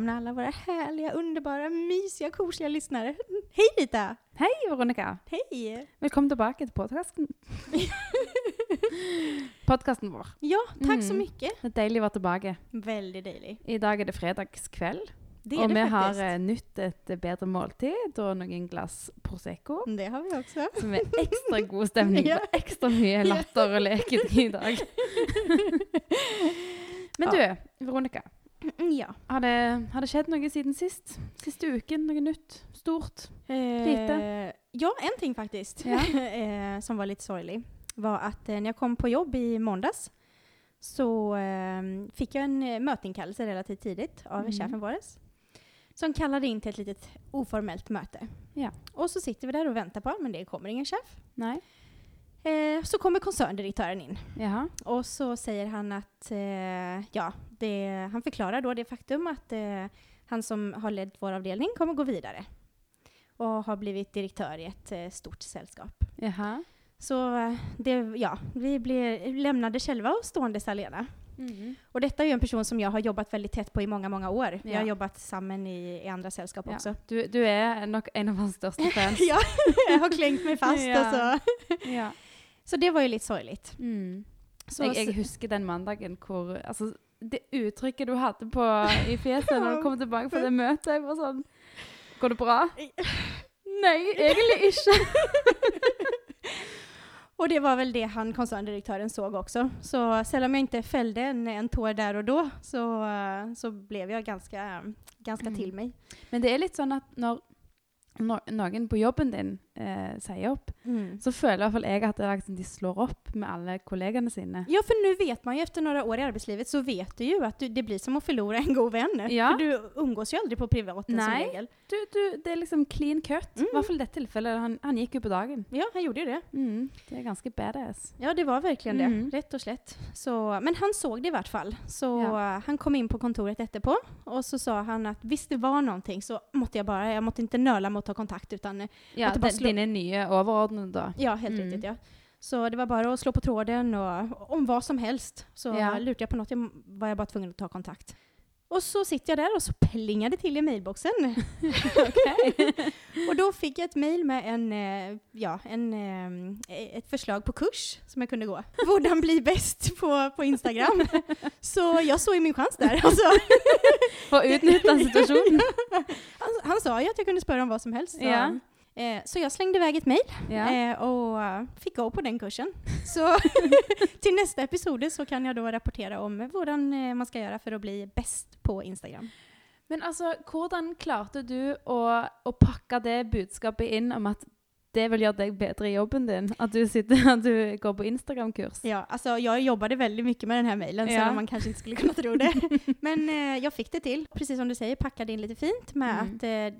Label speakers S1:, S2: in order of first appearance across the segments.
S1: välkomna alla våra härliga, underbara, mysiga, kosliga lyssnare. Hej Rita!
S2: Hei, Veronica.
S1: Hej!
S2: Velkommen tilbake til podkasten. Podkasten vår.
S1: Ja, tack så
S2: mye.
S1: mycket.
S2: Det er deilig å være tilbake.
S1: Väldigt deilig.
S2: I dag er det fredagskveld,
S1: Det
S2: og
S1: är
S2: vi
S1: det
S2: har eh, nytt et bedre måltid og noen glass Prosecco.
S1: Det har vi också.
S2: Som er ekstra god stemning
S1: Ja.
S2: og ekstra mye latter og leken i dag. Men du, Veronica.
S1: Mm, Ja.
S2: Har det, har det skjedd noe siden sist? Siste uken? Noe nytt? Stort?
S1: Eh, ja, en ting faktisk,
S2: Ja.
S1: eh, som var litt sorglig var at eh, jeg jag kom på jobb i måndags så eh, fikk jeg en møteinnkallelse relativt tidlig av
S2: Mm.
S1: chefen vår som kaller inn til et litet uformelt møte.
S2: Ja.
S1: Og så sitter vi der og venter på, men det kommer ingen chef.
S2: Nei?
S1: Eh, så kommer koncerndirektören in
S2: Jaha.
S1: och så säger han att, eh, ja, det, han förklarar då det faktum att eh, han som har lett vår avdelning kommer gå vidare och har blivit direktör i ett eh, stort sällskap.
S2: Jaha.
S1: Så eh, det, ja, vi blir lämnade själva och stående alena.
S2: Mm.
S1: Och detta är ju en person som jag har jobbat väldigt tätt på i många, många år. Vi
S2: Ja.
S1: har jobbat sammen i, i andra sällskap
S2: Ja.
S1: också.
S2: Du, du er nok en av hans største fans.
S1: Ja, jag har klängt mig fast
S2: Ja.
S1: och
S2: ja.
S1: Så det var jo litt sorgligt.
S2: Mm.
S1: Så,
S2: jeg, jeg husker den mandagen hvor altså, Det uttrykket du hadde på, i fjeset når du kom tilbake fra det møtet jeg var sånn Går det bra? Nei, egentlig ikke.
S1: Og det var vel det han, konserndirektøren så også. Så selv om jeg ikke felte en, en tår der og da, så, eh, så ble jeg ganske, ganske
S2: Mm.
S1: till mig.
S2: Men det er litt sånn at når, når noen på jobben din eh, sier opp, så føler i hvert fall jeg at det liksom de slår opp med alle kollegene sine.
S1: Ja, for nå vet man jo etter noen år i arbeidslivet, så vet du jo at du, det blir som å miste en god venn.
S2: Ja.
S1: For du umgås jo aldri på privaten som regel.
S2: Du, du, det er liksom clean cut. I
S1: Mm.
S2: hvert fall i dette tilfellet. Han, han gikk jo på dagen.
S1: Ja, han gjorde jo det.
S2: Mm, det er ganske badass.
S1: Ja, det var virkelig
S2: Mm.
S1: det. Rett og slett. Så, men han såg det i hvert fall. Så
S2: Ja.
S1: eh, han kom inn på kontoret etterpå, og så sa han at hvis det var noe, så måtte jeg bare jeg måtte ikke nøle med å ta kontakt utan eh,
S2: Ja,
S1: Måtte bare slå-
S2: Dine nye overordnede, da.
S1: ja, helt
S2: Mm.
S1: riktigt ja. Så det var bare å slå på tråden og om hva som helst så
S2: Ja.
S1: lurte jeg på noe, jag var jeg bare tvungen å ta kontakt. Og så sitter jeg der, og så plinger det til i mailboxen. og da fikk jeg et mail med en, eh, ja, en, et forslag på kurs som jeg kunne gå. Hvordan bli best på, på Instagram. så jeg såg jo min chans der. Altså.
S2: For å utnytte situasjonen.
S1: han, han sa jo at jeg kunne spørre om hva som helst. Så,
S2: Ja.
S1: Eh, så jag slängde iväg ett mail
S2: Ja.
S1: eh, och uh, fick gå på den kursen. Så till nästa episode så kan jag då rapportera om hvordan eh, man skal gjøre for å bli best på Instagram.
S2: Men altså, hvordan klarte du å, å pakke det budskapet inn om at det vil gjøre deg bedre i jobben din? At du, sitter, at du går på Instagram-kurs?
S1: Ja, altså, jeg jobbade veldig mye med denne mailen,
S2: Ja.
S1: så man kanskje ikke skulle kunne tro det. Men eh, jeg fikk det til. precis som du sier, pakket det inn litt fint med
S2: Mm.
S1: at eh,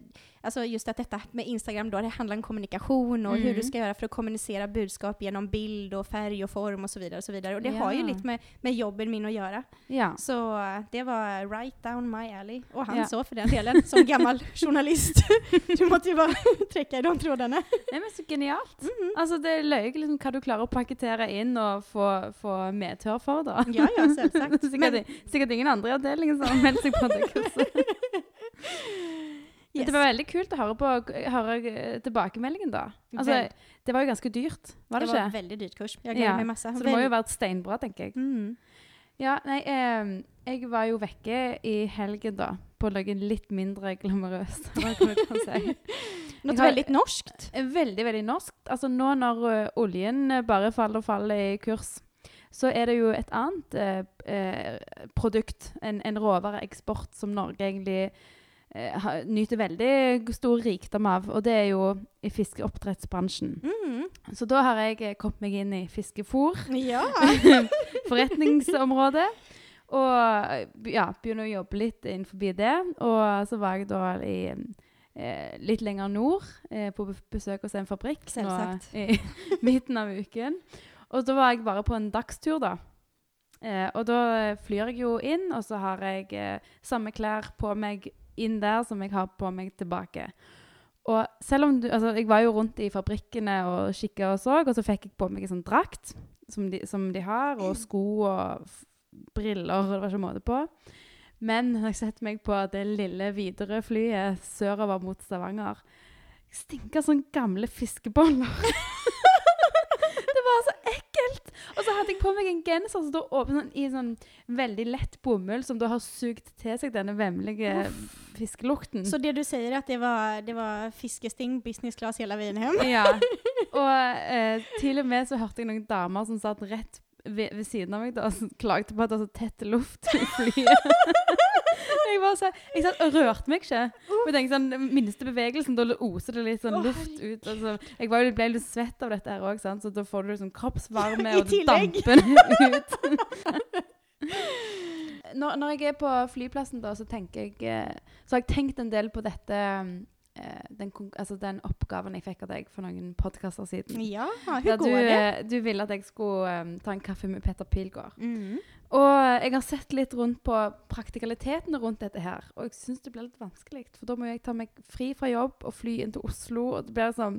S1: Alltså just att detta med Instagram då, det handlar om kommunikation och hur
S2: Mm.
S1: du ska göra för att kommunicera budskap genom bild och färg och form och så vidare. Och, så vidare. och det har ju lite med, med jobben min att göra.
S2: Ja.
S1: Så eh, det var right down my alley. Och han
S2: Ja.
S1: så för den delen, som gammal journalist. du måtte ju bara träcka i de trådarna.
S2: Nei, men Så genialt.
S1: Mhm.
S2: Altså, Det er løye liksom, hva du klarer å pakkettere inn og få, få medhør for. da.
S1: Ja, ja, selvsagt.
S2: sikkert,
S1: Men-
S2: sikkert ingen andre i avdelingen som har meldt seg på det kurset.
S1: Yes.
S2: Det var veldig kult å høre, på, høre eh, tilbakemeldingen, da. Altså, Det var jo ganske dyrt, var det,
S1: det var
S2: veldig
S1: väldigt dyrt kurs. Jeg
S2: Ja,
S1: meg masse.
S2: Så det må jo vært steinbra, tenker jeg.
S1: Mm.
S2: Ja, nei, eh, jeg var jo vekke i helgen, da. På noe litt mindre glamorøst, eller veldig du si.
S1: Något
S2: Jag
S1: norskt.
S2: Eh, Veldig, veldig norsk. Altså nå når uh, oljen bare faller og faller i kurs, så er det jo et annet uh, uh, produkt, en, en råvareeksport, som Norge egentlig nyter veldig stor rikdom av, og det er jo i fiskeoppdrettsbransjen.
S1: Mm.
S2: Så da har jeg eh, kommet meg inn i fiskefôr.
S1: Ja.
S2: forretningsområdet. Og ja, begynner å jobbe litt innenfor det. Og så var jeg da i eh, litt lenger nord, eh, på besøk hos en fabrikk nå i midten av uken. Og da var jeg bare på en dagstur, da. Eh, og da flyr jeg jo inn, og så har jeg eh, samme klær på meg inn der som jeg har på meg tilbake. Og selv om du Altså, jeg var jo rundt i fabrikkene og kikka og så, og så fikk jeg på meg en sånn drakt som de, som de har, og sko og briller, og det var ikke måte på. Men når jeg setter meg på det lille Widerøe-flyet sørover mot Stavanger Jeg stinker sånn gamle fiskeboller. det var så ekkelt! Og så hadde jeg på meg en genser som da åpen sånn, i sånn veldig lett bomull, som da har sugd til seg denne vemmelige fiskelukten.
S1: Så det du sier, er at det var, det var fiskesting, business class hele veien hjem?
S2: Ja. Og eh, til og med så hørte jeg noen damer som satt rett ved, ved siden av meg da, og klagde på at det var så tett luft i flyet. jeg, var så, jeg satt og rørte meg ikke. Jeg tenkte sånn, minste bevegelsen, da oser det litt sånn luft ut. Altså, jeg var, ble litt svett av dette her òg, så da får du liksom kroppsvarme, og det damper ut. når, når jeg er på flyplassen, da, så jeg eh, Så har jeg tenkt en del på dette eh, den, altså den oppgaven jeg fikk av deg for noen podkaster siden.
S1: Ja,
S2: hvor
S1: god
S2: er
S1: går det?
S2: eh, du ville at jeg skulle um, ta en kaffe med Petter Pilgaard.
S1: Mm.
S2: Og jeg har sett litt rundt på praktikalitetene rundt dette her, og jeg syns det blir litt vanskelig. For da må jeg ta meg fri fra jobb og fly inn til Oslo, og det blir sånn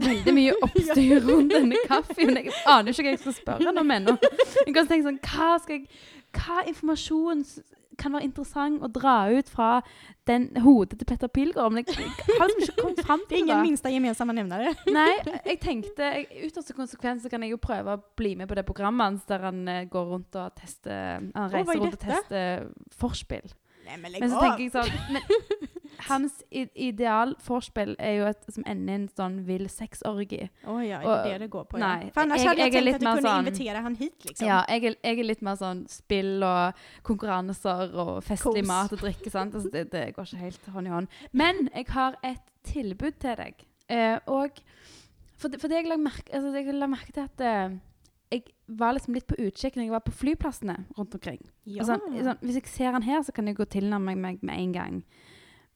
S2: veldig mye oppstyr rundt denne kaffen. Jeg aner ikke hva jeg skal spørre henne om ennå. Jeg kan tenke sånn, hva, skal jeg, hva informasjon kan være interessant å dra ut fra den hodet til Petter Pilgaard? Men jeg, jeg har liksom ikke kommet fram
S1: Det er ingen
S2: minste
S1: minsta gemensamma nämnare.
S2: Nei, jeg tenkte jeg, Ytterste konsekvens så kan jeg jo prøve å bli med på det programmet hans der han eh, går rundt og tester Han reiser
S1: er
S2: rundt og tester forspill.
S1: Nej men lägg
S2: Men så tenker jeg sånn men, Hans idealforspill ideal forspill er jo et som ender i en sånn vill sexorgie.
S1: Oh, ja, det er det det går på. annars jeg,
S2: hadde jeg,
S1: jeg
S2: tenkt
S1: at du kunne
S2: sånn,
S1: invitere han hit liksom.
S2: Ja, jeg er, jeg er litt mer sånn spill og konkurranser og festlig
S1: Kos.
S2: mat og drikke. sant? Altså, det, det går ikke helt hånd i hånd. Men jeg har et tilbud til deg. Eh, og for, for det jeg la merke, altså, jeg la merke til at eh, var liksom litt på utkikk når jeg var på flyplassene rundt omkring.
S1: Ja.
S2: Sånn, sånn, hvis jeg ser han her, så kan jeg gå tilnærme meg med en gang.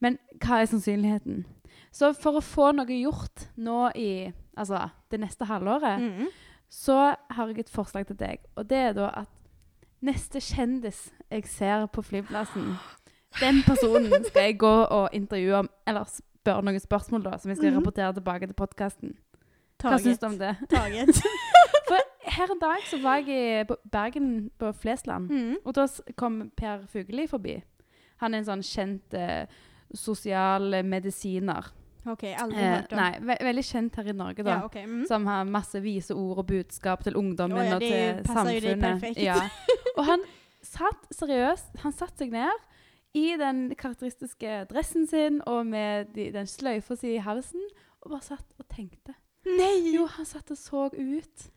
S2: Men hva er sannsynligheten? Så for å få noe gjort nå i altså, det neste halvåret,
S1: Mm.
S2: så har jeg et forslag til deg. Og det er da at neste kjendis jeg ser på flyplassen, den personen skal jeg gå og intervjue om, eller spørre noen spørsmål, da, som jeg skal
S1: Mhm.
S2: rapportere tilbake til podkasten. Hva syns du om det?
S1: Taget.
S2: For her en dag så var jeg i Bergen, på Flesland.
S1: Mm.
S2: Og da kom Per Fugelli forbi. Han er en sånn kjent eh, sosial medisiner.
S1: hørt om.
S2: Eh, nei, ve veldig kjent her i Norge, da.
S1: Ja, okay. Mm.
S2: Som har masse vise ord og budskap til ungdommen
S1: ja,
S2: og til samfunnet.
S1: jo.
S2: Ja. Og han satt seriøst Han satte seg ned i den karakteristiske dressen sin og med de, den sløyfa si i halsen, og bare satt og tenkte.
S1: Nei!
S2: Jo, han satt og så ut.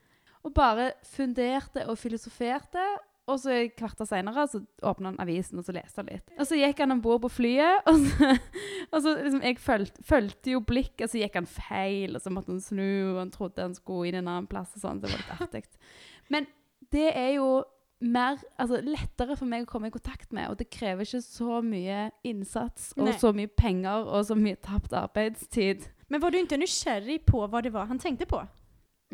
S2: Og bare funderte og filosoferte. Og så et kvarter seinere så åpna han avisen og så leste han litt. Og så gikk han om bord på flyet, og så, og så liksom jeg fulgte jo blikket, og så gikk han feil, og så måtte han snu, og han trodde han skulle inn en annen plass og sånn. Det var litt artig. Men det er jo mer, altså lettere for meg å komme i kontakt med, og det krever ikke så mye innsats og
S1: Nei.
S2: så mye penger og så mye tapt arbeidstid.
S1: Men var du ikke nysgjerrig på hva det var han tenkte på?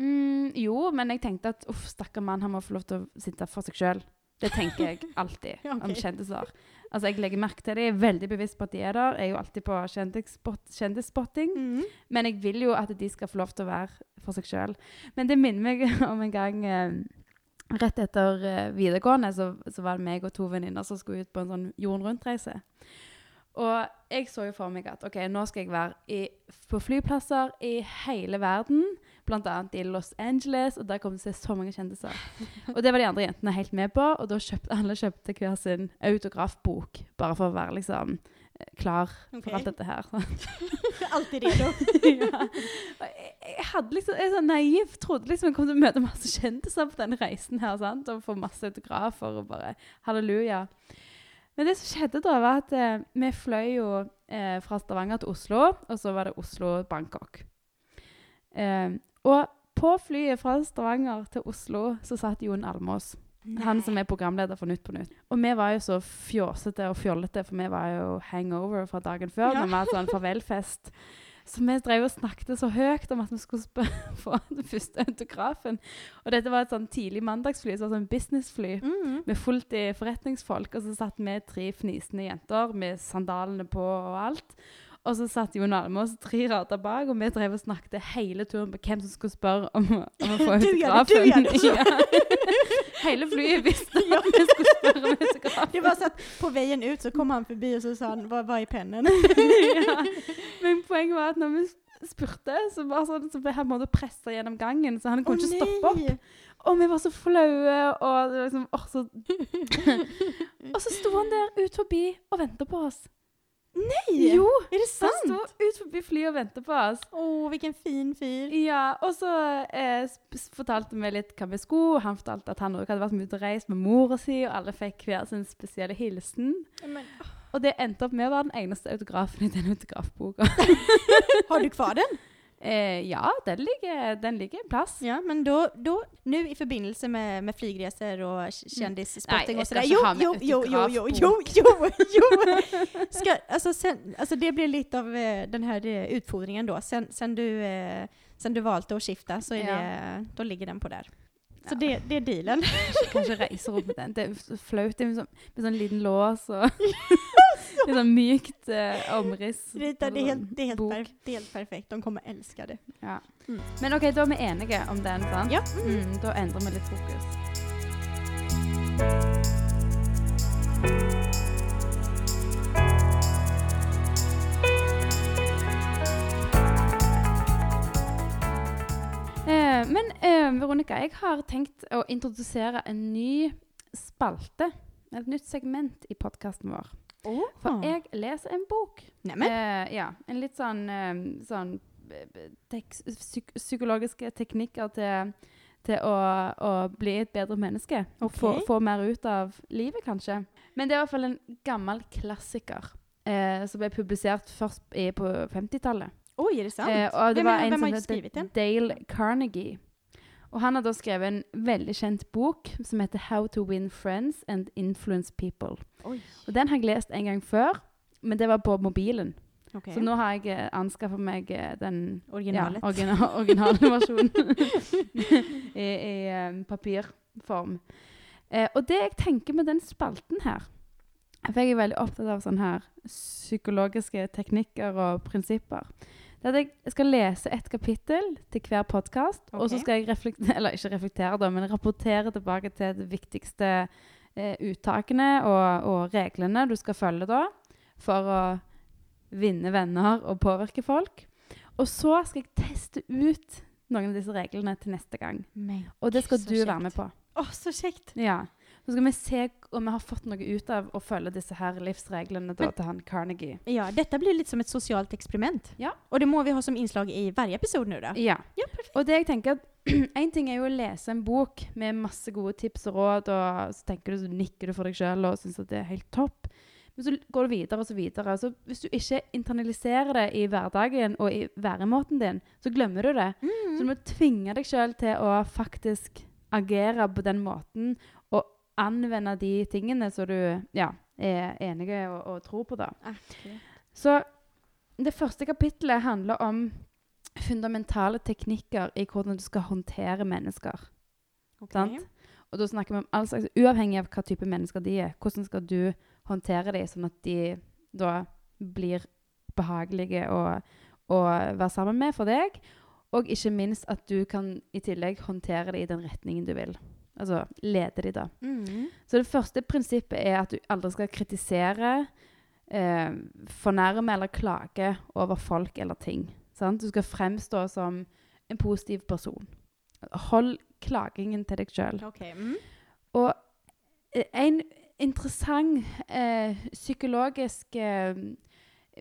S2: Mm, jo, men jeg tenkte at uff, stakkar mann, han må få lov til å sitte for seg sjøl. Det tenker jeg alltid
S1: okay.
S2: om kjendiser. Altså, Jeg legger merke til det, jeg er veldig bevisst på at de er der. Jeg er jo alltid på kjendisspotting.
S1: Mm.
S2: Men jeg vil jo at de skal få lov til å være for seg sjøl. Men det minner meg om en gang eh, rett etter eh, videregående, så, så var det meg og to venninner som skulle ut på en sånn jorden rundt-reise. Og jeg så jo for meg at ok, nå skal jeg være i, på flyplasser i hele verden, bl.a. i Los Angeles, og der kom det til å se så mange kjendiser. Og det var de andre jentene helt med på, og da kjøpte alle kjøpte hver sin autografbok, bare for å være liksom klar klar for alt dette her.
S1: Alltid redo.
S2: ja. Jeg, jeg hadde liksom, jeg er så naiv, trodde liksom jeg kom til å møte masse kjendiser på denne reisen her, sant? og få masse autografer og bare halleluja. Men det som skjedde da, var at eh, vi fløy jo eh, fra Stavanger til Oslo, og så var det Oslo-Bangkok. Eh, og på flyet fra Stavanger til Oslo så satt Jon Almås. Han som er programleder for Nytt på Nytt. Og vi var jo så fjåsete og fjollete, for vi var jo hangover fra dagen før.
S1: Ja.
S2: når vi hadde sånn farvelfest. Så vi drev og snakket så høyt om at vi skulle få den første autografen. Og dette var et sånn tidlig mandagsfly, så sånn businessfly.
S1: Mm.
S2: Med fullt i forretningsfolk. Og så satt vi tre fnisende jenter med sandalene på og alt. Og så satt Jon Almaas tre rader bak, og vi drev og snakket hele turen på hvem som skulle spørre om, om å få autografen. Ja. Hele flyet visste at vi skulle spørre om autografen.
S1: Det var sånn på veien ut så kom han forbi og så sa han, 'hva var i pennen?
S2: ja. Men poenget var at når vi spurte, så, sånn, så ble han på pressa gjennom gangen, så han kunne ikke stoppe opp. Og vi var så flaue, og det var liksom åh, så Og så sto han der ut forbi og venta på oss.
S1: Nej!
S2: Jo!
S1: Är det
S2: Han
S1: sant?
S2: sto ut forbi flyet og ventet på oss.
S1: Åh, hvilken fin fyr.
S2: Ja, og så eh, fortalte vi litt hva vi skulle. Han fortalte at han også hadde vært ute og reist med mora si, og alle fikk hver sin spesielle hilsen.
S1: Men,
S2: Og det endte opp med å være den eneste autografen i den autografboka.
S1: har du kvar den?
S2: Eh, ja, den ligger, den ligger en plass.
S1: Ja, men da, nå nu i forbindelse med, med flygresor og mm.
S2: Nej,
S1: sådär. Jo, jo, jo, jo, jo, jo, jo, jo. Ska, alltså, sen, alltså det blir litt av eh, den eh, utfodringen. Sen, sen, du, eh, sen du valgte å skifte, så
S2: Ja.
S1: det, då ligger den på der. Så
S2: Ja.
S1: det, det er dealen.
S2: Kanskje reiser opp med den. Det er flaut med sånn, med sånn liten lås og litt sånn mykt eh, omriss.
S1: Rita, det, er helt, det, er helt per, det er helt perfekt. De kommer elske det.
S2: Ja.
S1: Mm.
S2: Men OK, da er vi enige om den, sant?
S1: Ja.
S2: Mm, da endrer vi litt fokus. Eh, men eh, Veronica, jeg har tenkt å introdusere en ny spalte. Et nytt segment i podkasten vår. For jeg leser en bok. Eh, ja, en litt sånn, eh, sånn eh, tek psyk psykologiske teknikker til, til å, å bli et bedre menneske. Og få, få mer ut av livet, kanskje. Men det er i hvert fall en gammel klassiker eh, som ble publisert først på 50-tallet.
S1: Oh, är det sant?
S2: Eh, det
S1: Hvem,
S2: var
S1: er-
S2: en
S1: hvem har den?
S2: Dale Carnegie. Og han har da skrevet en veldig kjent bok som heter How to Win Friends and Influence People.
S1: Oi.
S2: Og den har jeg lest en gang før, men det var på mobilen.
S1: Okay.
S2: Så nå har jeg eh, anskaffet meg eh, den
S1: Originalet.
S2: Ja, original, originale versjonen i, i um, papirform. Eh, og det jeg tenker med den spalten her For jeg er veldig opptatt av sånne her psykologiske teknikker og prinsipper. Jeg skal lese et kapittel til hver podkast, og så skal jeg reflektere, eller ikke reflektere, da, men rapportere tilbake til de viktigste eh, uttakene og, og reglene du skal følge da, for å vinne venner og påvirke folk. Og så skal jeg teste ut noen av disse reglene til neste gang.
S1: Men
S2: Og det skal du
S1: kjekt.
S2: være med på.
S1: Åh, så kjekt.
S2: Ja. Så skal vi se om vi har fått noe ut av å følge disse her livsreglene da,
S1: Men-
S2: til han Carnegie.
S1: Ja, Dette blir litt som et sosialt eksperiment.
S2: Ja.
S1: Og det må vi ha som innslag i hver episode nå. da.
S2: Ja.
S1: Ja.
S2: Og det jeg tenker Én En ting er jo å lese en bok med masse gode tips og råd, og så tenker du, så nikker du for deg sjøl og syns at det er helt topp. Men så går du videre og så videre. Så hvis du ikke internaliserer det i hverdagen og i væremåten din, så glemmer du det.
S1: Mm.
S2: Så du må tvinge deg sjøl til å faktisk agere på den måten anvende de tingene som du ja, er enige og, og tror på. da.
S1: Akkurat.
S2: Så det første kapittelet handler om fundamentale teknikker i hvordan du skal håndtere mennesker. Okay. Og da snakker vi om all slags, uavhengig av hva type mennesker de er. Hvordan skal du håndtere dem, sånn at de da blir behagelige å, å være sammen med for deg? Og ikke minst at du kan i tillegg håndtere dem i den retningen du vil. Altså lede de, da.
S1: Mm.
S2: Så det første prinsippet er at du aldri skal kritisere, eh, fornærme eller klage over folk eller ting. Sant? Du skal fremstå som en positiv person. Hold klagingen til deg sjøl.
S1: Okay. Mm.
S2: Og eh, en interessant eh, psykologisk eh,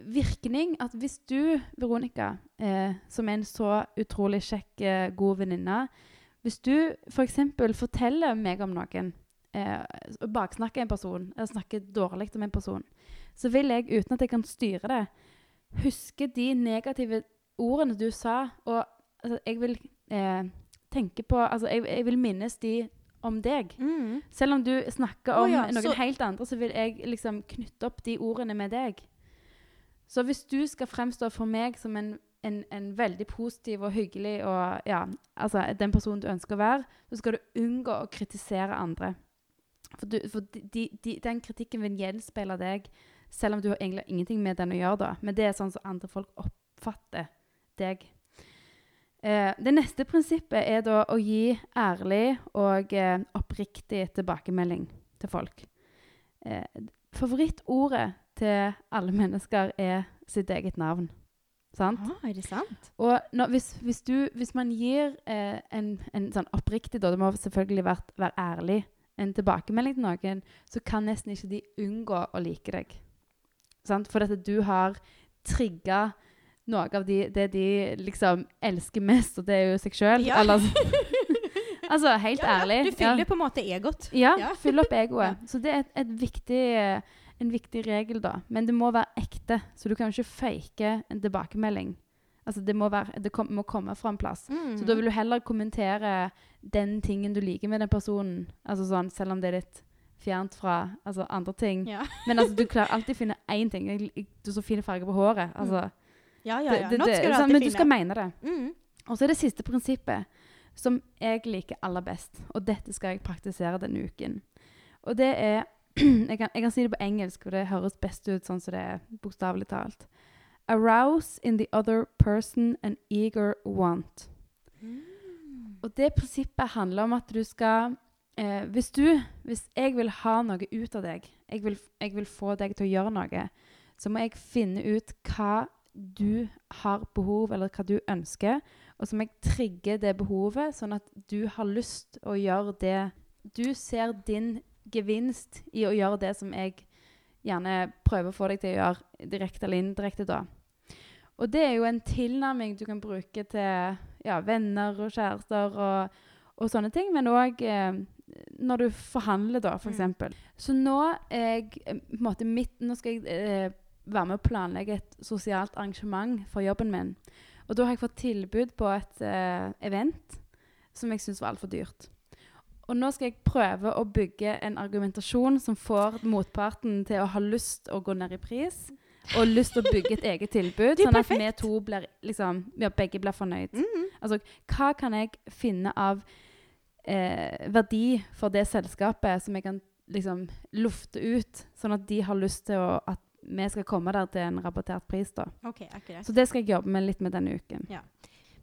S2: virkning at hvis du, Veronica, eh, som er en så utrolig kjekk, eh, god venninne Hvis du f.eks. For forteller meg om noen, eh, baksnakker en person, eller snakker dårlig om en person, så vil jeg, uten at jeg kan styre det, huske de negative ordene du sa, og altså, jeg vil eh, tenke på Altså, jeg, jeg vil minnes de om deg.
S1: Mm.
S2: Selv om du snakker
S1: om
S2: om
S1: ja,
S2: noen
S1: så-
S2: helt andre, så vil jeg liksom knytte opp de ordene med deg. Så hvis du skal fremstå for meg som en, en, en veldig positiv og hyggelig og ja, altså den personen du ønsker å være, så skal du unngå å kritisere andre. For, du, for de, de, de, den kritikken vil gjenspeile deg, selv om du har egentlig ingenting med den å gjøre. da. Men det er sånn som andre folk oppfatter deg. Eh, det neste prinsippet er da å gi ærlig og eh, oppriktig tilbakemelding til folk. eh, Favorittordet til alle mennesker er sitt eget navn. Sant?
S1: Ah, er det sant?
S2: Og når, hvis, hvis, du, hvis man gir eh, en, en sånn oppriktig, da, det må selvfølgelig være, være ærlig, en tilbakemelding til noen, så kan nesten ikke de unngå å like deg. Sant? For at du har trigga noe av de, det de liksom elsker mest, og det er jo seg sjøl.
S1: Ja.
S2: altså, helt ærlig.
S1: Du fyller på en måte egot.
S2: Ja,
S1: fyller
S2: fyll opp egoet. Så det er et, et viktig, eh, en viktig regel, da. Men det må være ekte, så du kan ikke fake en tilbakemelding. Altså, det må, være, det kom, må komme fra en plass. Så da vil du heller kommentere den tingen du liker med den personen, altså sånn, selv om det er litt fjernt fra altså, andre ting.
S1: ja.
S2: Men altså, du klarer alltid å finne én ting. Du så fine farger på håret. Altså,
S1: ja, ja, ja.
S2: det- det- det-
S1: skal du
S2: sånn, men du skal mene det.
S1: Mm.
S2: Og så er det siste prinsippet, som jeg liker aller best. Og dette skal jeg praktisere denne uken. Og det er jeg kan, jeg kan si det på engelsk, og det høres best ut sånn som det er bokstavelig talt. Arouse in the other person an eager want.
S1: Mm.
S2: Og det prinsippet handler om at du skal eh, Hvis du Hvis jeg vil ha noe ut av deg, jeg vil, jeg vil få deg til å gjøre noe, så må jeg finne ut hva du har behov, eller hva du ønsker. Og så må jeg trigge det behovet, sånn at du har lyst å gjøre det Du ser din gevinst i å gjøre det som jeg gjerne prøver å få deg til å gjøre direkte eller indirekte, da. Og det er jo en tilnærming du kan bruke til ja, venner og kjærester og, og sånne ting, men òg eh, når du forhandler, da, for
S1: Mm.
S2: Så nå er jeg eh, på en måte midt, Nå skal jeg eh, være med å planlegge et sosialt arrangement for jobben min. Og da har jeg fått tilbud på et uh, event som jeg syns var altfor dyrt. Og nå skal jeg prøve å bygge en argumentasjon som får motparten til å ha lyst å gå ned i pris. Og lyst til å bygge et eget tilbud, sånn at vi to blir liksom, ja, begge blir fornøyd.
S1: Mm.
S2: Altså, hva kan jeg finne av eh, verdi for det selskapet som jeg kan liksom lufte ut, sånn at de har lyst til å, at vi skal komme der til en rabattert pris. da.
S1: Okay, akkurat.
S2: Så det skal jeg jobbe med litt med denne uken.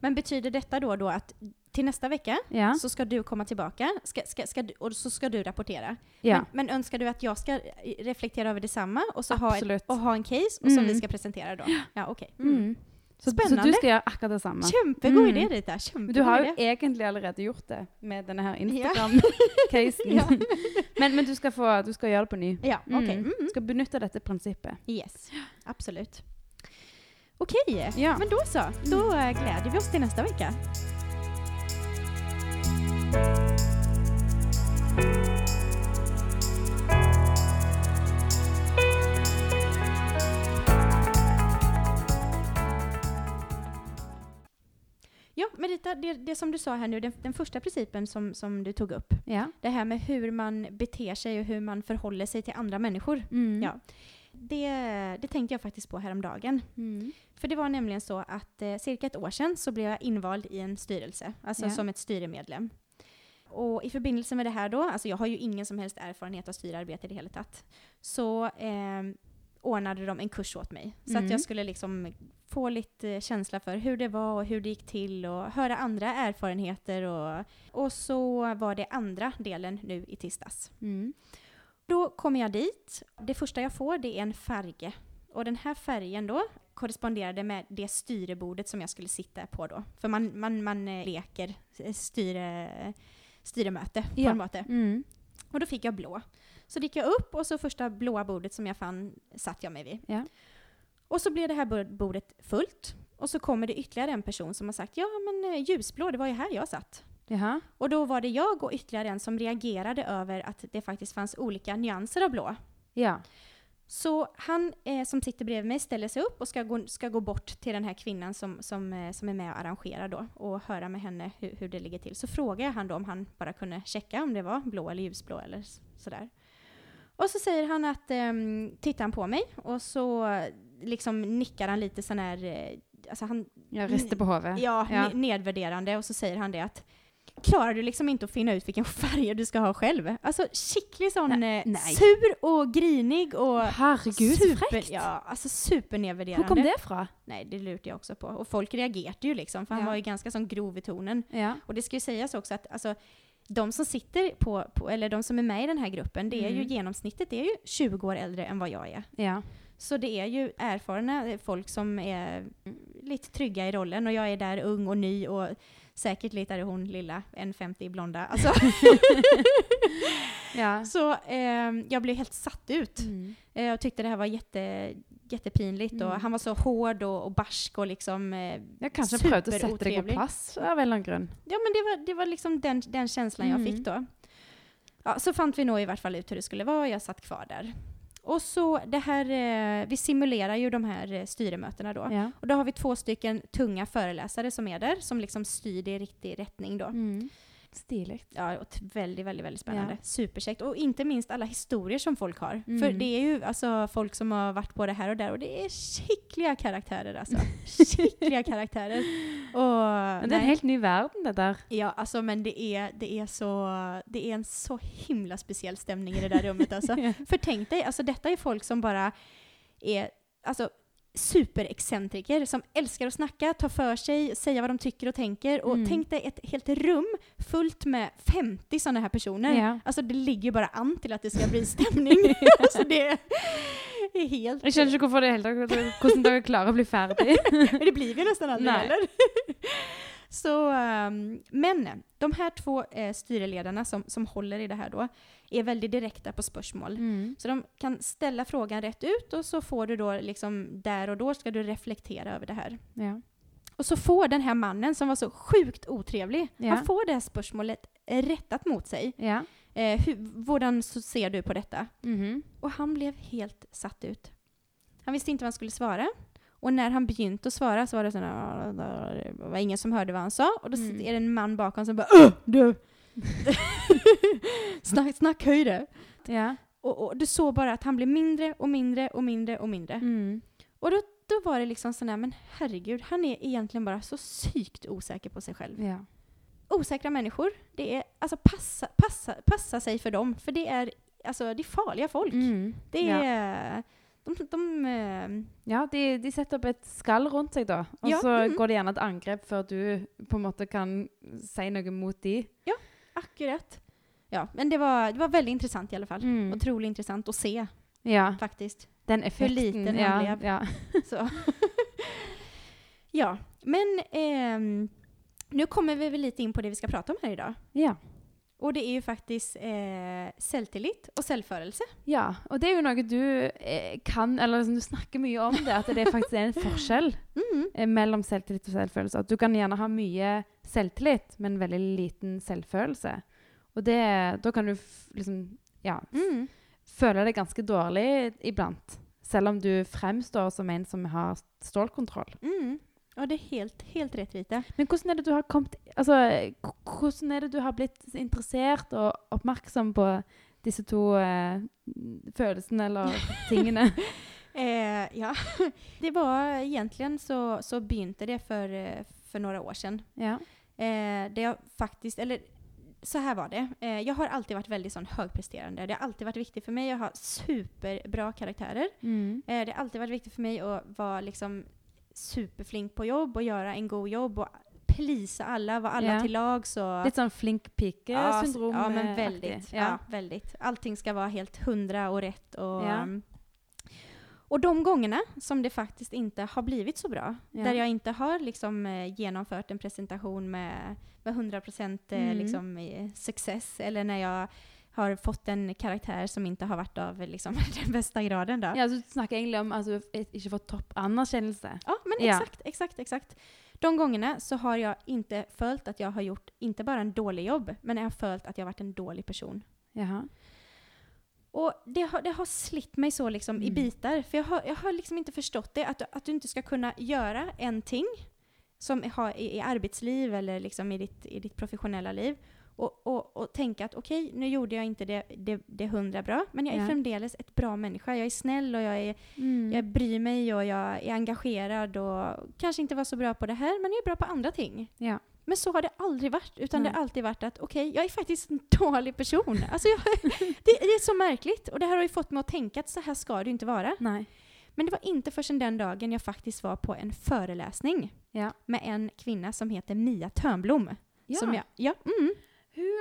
S1: Men betyder dette da, da at til neste uke
S2: Ja.
S1: så skal du komme tilbake, skal, skal, skal, du- och så skal du rapportera?
S2: ja.
S1: Men, men ønsker du at jeg skal reflektere over det samme og, så ha,
S2: et,
S1: og ha en case och som
S2: Mm.
S1: vi skal presentere da? Ja, ok. Mm.
S2: Mm. Så, så du skal gjøre akkurat det samme.
S1: Kjempegod
S2: Mm.
S1: idé
S2: dette.
S1: Kjempegod
S2: du har jo
S1: idé.
S2: egentlig allerede gjort det med denne her Instagram-casen.
S1: Ja.
S2: men, men du, skal få, du skal gjøre det på ny.
S1: Ja, ok.
S2: Mm.
S1: Mm.
S2: Skal benytte dette prinsippet.
S1: Yes, absolutt. OK.
S2: Ja.
S1: men da så. Da gleder vi oss til neste vecka. Ja, men Rita, det, det som du sa här nu, den, den första principen som, som du tog upp,
S2: Ja.
S1: det här med hur man beter sig och hur man förhåller sig till andra människor.
S2: Mm.
S1: Ja. Det, det tänkte jag faktiskt på häromdagen.
S2: Mm.
S1: För det var nämligen så att eh, cirka ett år sedan så blev jag invald i en styrelse, alltså
S2: Ja.
S1: som ett styremedlem. Och i förbindelse med det här då, alltså jag har ju ingen som helst erfarenhet av styrarbete i det hela tatt, så eh, ordnade de en kurs åt mig. Så
S2: Mm.
S1: att jag skulle liksom få lite känsla för hur det var och hur det gick till och höra andra erfarenheter. Och, och så var det andra delen nu i tisdags.
S2: Mm.
S1: Då kommer jag dit. Det första jag får det är en färge. Och den här färgen då korresponderade med det styrebordet som jag skulle sitta på då. För man, man, man eh, leker eh, styre, styremöte på
S2: Ja.
S1: en måte.
S2: Mm.
S1: Och då fick jag blå. Så gick jag upp och så första blåa bordet som jag fann satt jag mig vid.
S2: Ja.
S1: Och så blev det här bordet fullt. Och så kommer det ytterligare en person som har sagt ja men eh, ljusblå, det var ju här jag satt.
S2: Jaha.
S1: Och då var det jag och ytterligare en som reagerade över att det faktiskt fanns olika nyanser av blå.
S2: Ja.
S1: Så han eh, som sitter bredvid mig ställer sig upp och ska gå, ska gå bort till den här kvinnan som, som, eh, som är med och arrangerar då och höra med henne hur, hur det ligger till. Så frågar jag han då om han bara kunde checka om det var blå eller ljusblå eller sådär. Och så säger han att, um, tittar han på mig och så eh, liksom nickar han lite sån här, eh, alltså han,
S2: Jag rister på hodet.
S1: ja,
S2: Ja.
S1: ne- nedvärderande och så säger han det att Klarar du liksom inte att finna ut vilken färg du ska ha själv? Alltså skicklig sån
S2: Nej,
S1: eh,
S2: nej.
S1: sur och grinig och
S2: Herregud,
S1: super, ja, alltså supernedvärderande.
S2: Hvor kom det fra?
S1: Nej, det lurte jag också på. Och folk reagerade ju liksom, för han
S2: Ja.
S1: var ju ganska sån grov i tonen.
S2: Ja.
S1: Och det ska ju sägas också att alltså, de som sitter på, på, eller de som är med i den här gruppen, det är ju
S2: Mm.
S1: genomsnittet det är ju 20 år äldre än vad jag är.
S2: Ja.
S1: Så det är ju erfarna folk som är lite trygga i rollen och jag är där ung och ny och säkert lite är hon lilla, 1,50 blonda. Alltså,
S2: ja.
S1: så eh, jag blev helt satt ut.
S2: Mm.
S1: Eh, Jag tyckte det här var jätte, jättepinligt och
S2: Mm.
S1: han var så hård och, och barsk och liksom eh,
S2: Jeg kanskje prövade å sette deg på plats av en grund.
S1: Ja men det var, det var liksom den, den känslan jag
S2: Mm.
S1: fick då. Ja, så fann vi nog i vart fall ut hur det skulle vara och jag satt kvar där. Och så det här, eh, vi simulerar ju de här eh, styremötena då.
S2: Ja.
S1: Och då har vi två stycken tunga föreläsare som är där, som liksom styr det i riktig rättning då.
S2: Mm. Stilig.
S1: Ja, och veldig väldigt, väldigt, väldigt spännande.
S2: Ja.
S1: Superkäckt. Och inte minst alla historier som folk har.
S2: Mm.
S1: För det är ju alltså folk som har varit på det här och där och det är skickliga karaktärer alltså. skickliga karaktärer. Och,
S2: Men det er en helt ny verden, det der.
S1: Ja, alltså men det är, det är så, det är en så himla speciell stämning i det där rummet alltså.
S2: Ja.
S1: För tänk dig, alltså detta är folk som bara är, alltså superexcentriker som älskar å snakke, ta for seg, säga hva de tycker og tenker. Og
S2: Mm.
S1: Tenk deg et helt rum fullt med 50 sånne her personer.
S2: Ja.
S1: Alltså det ligger bare bara an til at det skal bli stemning. altså, det er helt...
S2: Jeg skjønner ikke hvorfor det hele tatt, hvordan dere klarer å bli ferdig.
S1: Men det blir vi nesten
S2: aldri
S1: heller. Så, ehm, men de här två eh, styreledarna som, som håller i det här då är väldigt direkta på spörsmål.
S2: Mm.
S1: Så de kan ställa frågan rätt ut och så får du då liksom där och då ska du reflektera över det här.
S2: Ja.
S1: Och så får den här mannen som var så sjukt otrevlig,
S2: Ja.
S1: han får det här spörsmålet rettet rättat mot sig.
S2: ja.
S1: Eh, hur, ser du på detta?
S2: Mhm.
S1: Och han blev helt satt ut. Han visste inte vad han skulle svara. Och när han begynte att svara så var det sån här, det var ingen som hörde vad han sa. Och då
S2: Mm.
S1: är det en man bakom som bara Åh, du! snack, snack høyre!
S2: Ja.
S1: Och, och du såg bara att han blev mindre och mindre och mindre och mindre.
S2: Mm.
S1: Och då, då var det liksom sån här, men herregud, han är egentligen bara så sykt osäker på sig själv.
S2: Ja.
S1: Osäkra människor, det är, alltså passa, passa, passa sig för dem, för det är, alltså det är farliga folk.
S2: Mm.
S1: Det
S2: Ja.
S1: De, de, eh,
S2: Ja, de, de setter opp et skall rundt seg, da. Og
S1: Ja,
S2: så
S1: mhm.
S2: går det gjerne et angrep før du på en måte kan si noe mot de.
S1: akkurat. Ja, men det var, det var veldig intressant i alle fall.
S2: Mm.
S1: Utrolig intressant å se
S2: Ja,
S1: faktisk.
S2: den effekten.
S1: liten han
S2: ja. Ja.
S1: Så. ja, men eh, nu kommer vi vel lite inn på det vi skal prate om her i dag.
S2: ja.
S1: Och det er jo faktisk eh, selvtillit og selvfølelse.
S2: Ja, og det er jo noe du eh, kan, eller liksom, du snakker mye om det, at det faktisk er en forskjell
S1: Mm.
S2: eh, mellom selvtillit og selvfølelse. At du kan gjerne ha mye selvtillit, men veldig liten selvfølelse. Og det, da kan du liksom, ja,
S1: Mm.
S2: føle deg ganske dårlig iblant. Selv om du fremstår som en som har stålkontroll.
S1: Mm. Ja, det er helt, helt rett, Rita.
S2: Men hvordan er det du har kommet Altså, hvordan er det du har blitt interessert og oppmerksom på disse to eh, følelsene eller tingene?
S1: Eh, ja, det var egentlig så, så begynte det for, for noen år siden.
S2: ja.
S1: Eh, det jag faktisk eller så her var det. Eh, jag har alltid vært veldig sånn høypresterende. Det har alltid vært viktig for meg å ha superbra karakterer.
S2: Mm.
S1: Eh, det har alltid vært viktig for meg å være liksom superflink på jobb och göra en god jobb och please alla, vara alla
S2: yeah.
S1: till lag. Så
S2: Litt sånn flink pike-syndrom?
S1: Ja, men
S2: veldig
S1: väldigt.
S2: aktig.
S1: Ja. väldigt. Allting ska vara helt hundra och rätt. Och,
S2: yeah.
S1: um, och de gångerna som det faktiskt inte har blivit så bra,
S2: yeah.
S1: där jag inte har liksom, eh, genomfört en presentation med, med 100% eh,
S2: Mm.
S1: liksom, eh, success, eller när jag har fått en karakter som ikke har vært av liksom, den beste graden. Da.
S2: Ja, så Du snakker egentlig om at du ikke får topp anerkjennelse.
S1: Ja, men
S2: Ja.
S1: exakt, exakt, exakt. De gangene så har jeg ikke følt at jeg har gjort, ikke bare en dårlig jobb, men jeg har følt at jeg har vært en dårlig person.
S2: Jaha.
S1: Og det har, det har slitt meg så liksom i biter. For jeg har, jeg har liksom ikke forstått det. At, att du ikke skal kunne gjøre en ting som har i, i arbeidsliv eller liksom i, ditt, i ditt profesjonelle liv. Och, och, och tänka att okej, nu gjorde jag inte det, det, det hundra bra, men jag är
S2: Ja.
S1: framdeles ett bra människa. Jag är snäll och jag, är,
S2: Mm.
S1: jag bryr mig och jag är engagerad och kanske inte var så bra på det här, men jag är bra på andra ting.
S2: Ja.
S1: Men så har det aldrig varit, utan
S2: Nej.
S1: det har alltid varit att okej, jag är faktiskt en dålig person. Alltså jag, det, det är så märkligt och det här har ju fått mig att tänka att så här ska det inte vara.
S2: Nej.
S1: Men det var inte förrän den dagen jag faktiskt var på en föreläsning
S2: Ja.
S1: med en kvinna som heter Mia Törnblom.
S2: Ja.
S1: Som jag, ja, mm,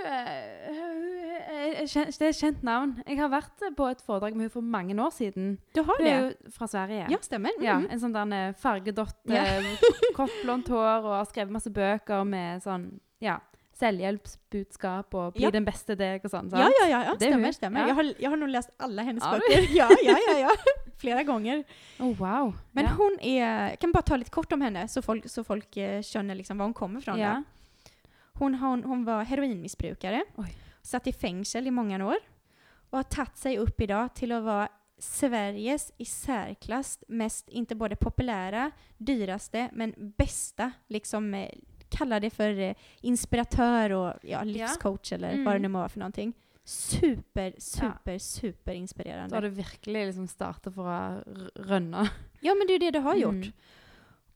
S2: Hun, eh, hun kjent, Det er et kjent navn. Jeg har vært på et foredrag med hun for mange år siden.
S1: Du har det?
S2: Hun er jo fra Sverige.
S1: Ja, stemmer.
S2: Ja,
S1: Mhm.
S2: en sånn der eh, fargedott,
S1: Ja.
S2: eh, kort blondt hår og har skrevet masse bøker med sånn ja, selvhjelpsbudskap og bli
S1: Ja.
S2: den beste deg og sånn. sant?
S1: Ja, ja, ja, ja.
S2: Stemmer.
S1: stämmer.
S2: Ja.
S1: Jeg, har, jeg har nå lest alle hennes böcker. Ja, ja, ja, ja. Flere ganger.
S2: Oh, wow.
S1: Men
S2: ja.
S1: er kan bare ta litt kort om henne så folk, så folk skjønner liksom hvor hun kommer fra.
S2: ja.
S1: då. Hon, hon, hon var heroinmissbrukare,
S2: Oj.
S1: satt i fängsel i många år och har tagit sig upp idag till att vara Sveriges i särklass mest, inte både populära, dyraste, men bästa, liksom eh, kalla det för eh, inspiratör och ja, livscoach eller
S2: Mm.
S1: vad det nu må vara för någonting. Super, super, super
S2: inspirerende.
S1: Da
S2: har du virkelig liksom startet for å r- rønne.
S1: Ja, men det är ju det du har gjort.
S2: Mm.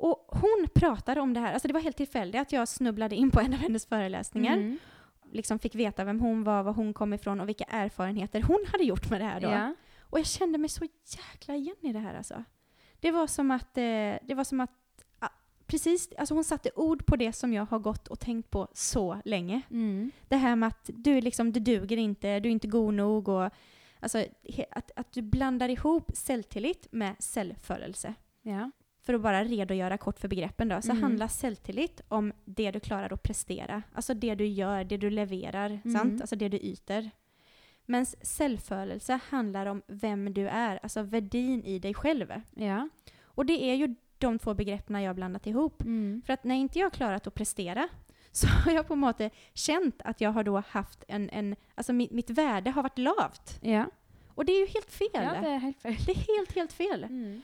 S1: Och hon pratade om det här, alltså det var helt tillfälligt att jag snubblade in på en av hennes föreläsningar.
S2: Mm.
S1: Liksom fick veta vem hon var, var hon kom ifrån och vilka erfarenheter hon hade gjort med det här då.
S2: Ja.
S1: Och jag kände mig så jäkla igen i det här alltså. Det var som att, eh, det var som att, ah, precis, alltså hon satte ord på det som jag har gått och tänkt på så länge.
S2: Mm.
S1: Det här med att du liksom, du duger inte, du är inte god nog och alltså he- att, att du blandar ihop celltillit med cellförelse.
S2: ja.
S1: För att bara redogöra kort för begreppen då, så
S2: Mm.
S1: handlar självtillit om det du klarar att prestera. Alltså det du gör, det du levererar,
S2: Mm.
S1: sant? Alltså det du yter. Men självförelse handlar om vem du är, alltså värdin i dig själv.
S2: ja.
S1: Och det är ju de två begreppen jag blandat ihop.
S2: Mm.
S1: För att när inte jag klarat att prestera så har jag på en måte känt att jag har då haft en, en alltså mitt, mitt värde har varit lavt.
S2: Ja.
S1: Och det är ju helt fel.
S2: ja, det er helt fel.
S1: det är helt, helt fel.
S2: Mm.